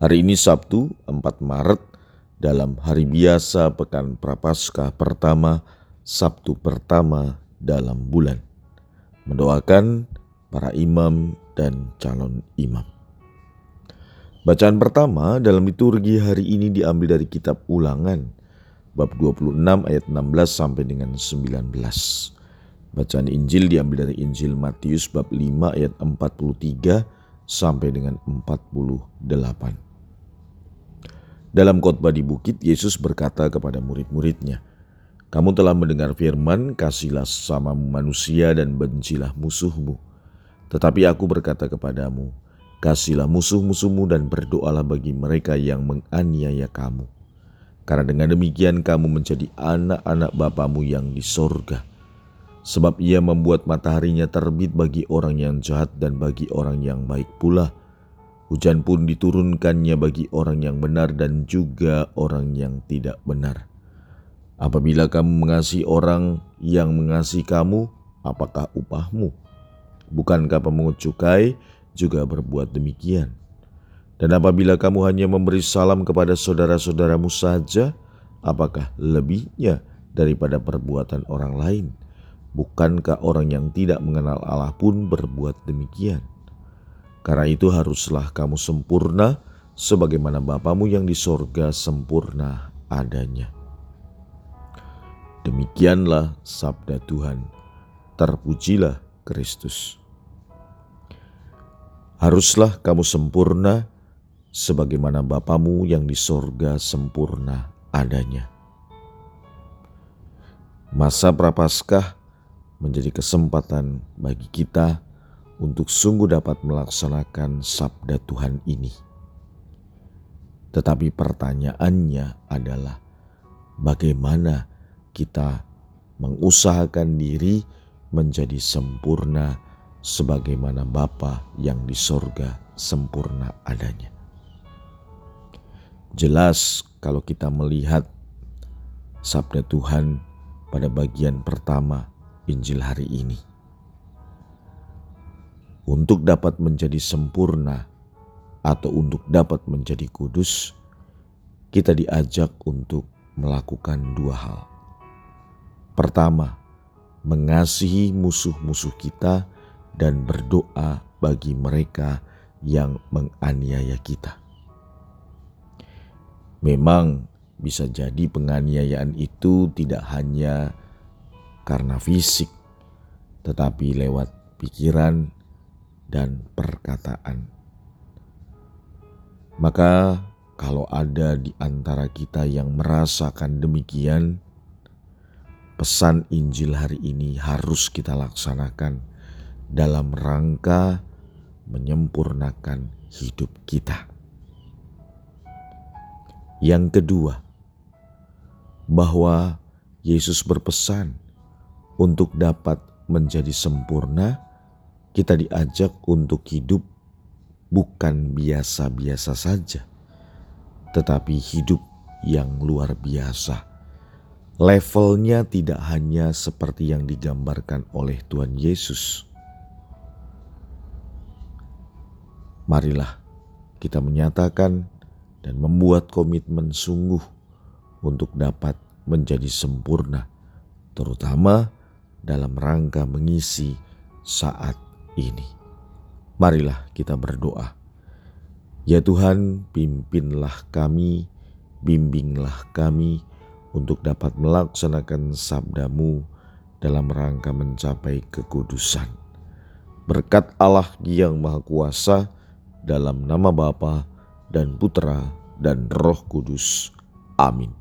Hari ini Sabtu 4 Maret dalam hari biasa Pekan Prapaskah pertama, Sabtu pertama dalam bulan. Mendoakan para imam dan calon imam. Bacaan pertama dalam liturgi hari ini diambil dari kitab Ulangan bab 26 ayat 16 sampai dengan 19. Bacaan Injil diambil dari Injil Matius bab 5 ayat 43 sampai dengan 48. Dalam khotbah di bukit, Yesus berkata kepada murid-muridnya, Kamu telah mendengar firman, kasihlah sama manusia dan bencilah musuhmu. Tetapi aku berkata kepadamu, kasihlah musuh-musuhmu dan berdoalah bagi mereka yang menganiaya kamu. Karena dengan demikian kamu menjadi anak-anak Bapamu yang di sorga. Sebab ia membuat mataharinya terbit bagi orang yang jahat dan bagi orang yang baik pula Hujan pun diturunkannya bagi orang yang benar dan juga orang yang tidak benar. Apabila kamu mengasihi orang yang mengasihi kamu, apakah upahmu? Bukankah pemungut cukai juga berbuat demikian? Dan apabila kamu hanya memberi salam kepada saudara-saudaramu saja, apakah lebihnya daripada perbuatan orang lain? Bukankah orang yang tidak mengenal Allah pun berbuat demikian? Karena itu haruslah kamu sempurna sebagaimana Bapamu yang di sorga sempurna adanya. Demikianlah sabda Tuhan. Terpujilah Kristus. Haruslah kamu sempurna sebagaimana Bapamu yang di sorga sempurna adanya. Masa prapaskah menjadi kesempatan bagi kita untuk sungguh dapat melaksanakan sabda Tuhan ini. Tetapi pertanyaannya adalah bagaimana kita mengusahakan diri menjadi sempurna sebagaimana Bapa yang di sorga sempurna adanya. Jelas kalau kita melihat sabda Tuhan pada bagian pertama Injil hari ini untuk dapat menjadi sempurna atau untuk dapat menjadi kudus, kita diajak untuk melakukan dua hal. Pertama, mengasihi musuh-musuh kita dan berdoa bagi mereka yang menganiaya kita. Memang bisa jadi penganiayaan itu tidak hanya karena fisik, tetapi lewat pikiran, dan perkataan. Maka, kalau ada di antara kita yang merasakan demikian, pesan Injil hari ini harus kita laksanakan dalam rangka menyempurnakan hidup kita. Yang kedua, bahwa Yesus berpesan untuk dapat menjadi sempurna kita diajak untuk hidup bukan biasa-biasa saja, tetapi hidup yang luar biasa. Levelnya tidak hanya seperti yang digambarkan oleh Tuhan Yesus. Marilah kita menyatakan dan membuat komitmen sungguh untuk dapat menjadi sempurna, terutama dalam rangka mengisi saat ini. Marilah kita berdoa. Ya Tuhan, pimpinlah kami, bimbinglah kami untuk dapat melaksanakan sabdamu dalam rangka mencapai kekudusan. Berkat Allah yang Maha Kuasa dalam nama Bapa dan Putra dan Roh Kudus. Amin.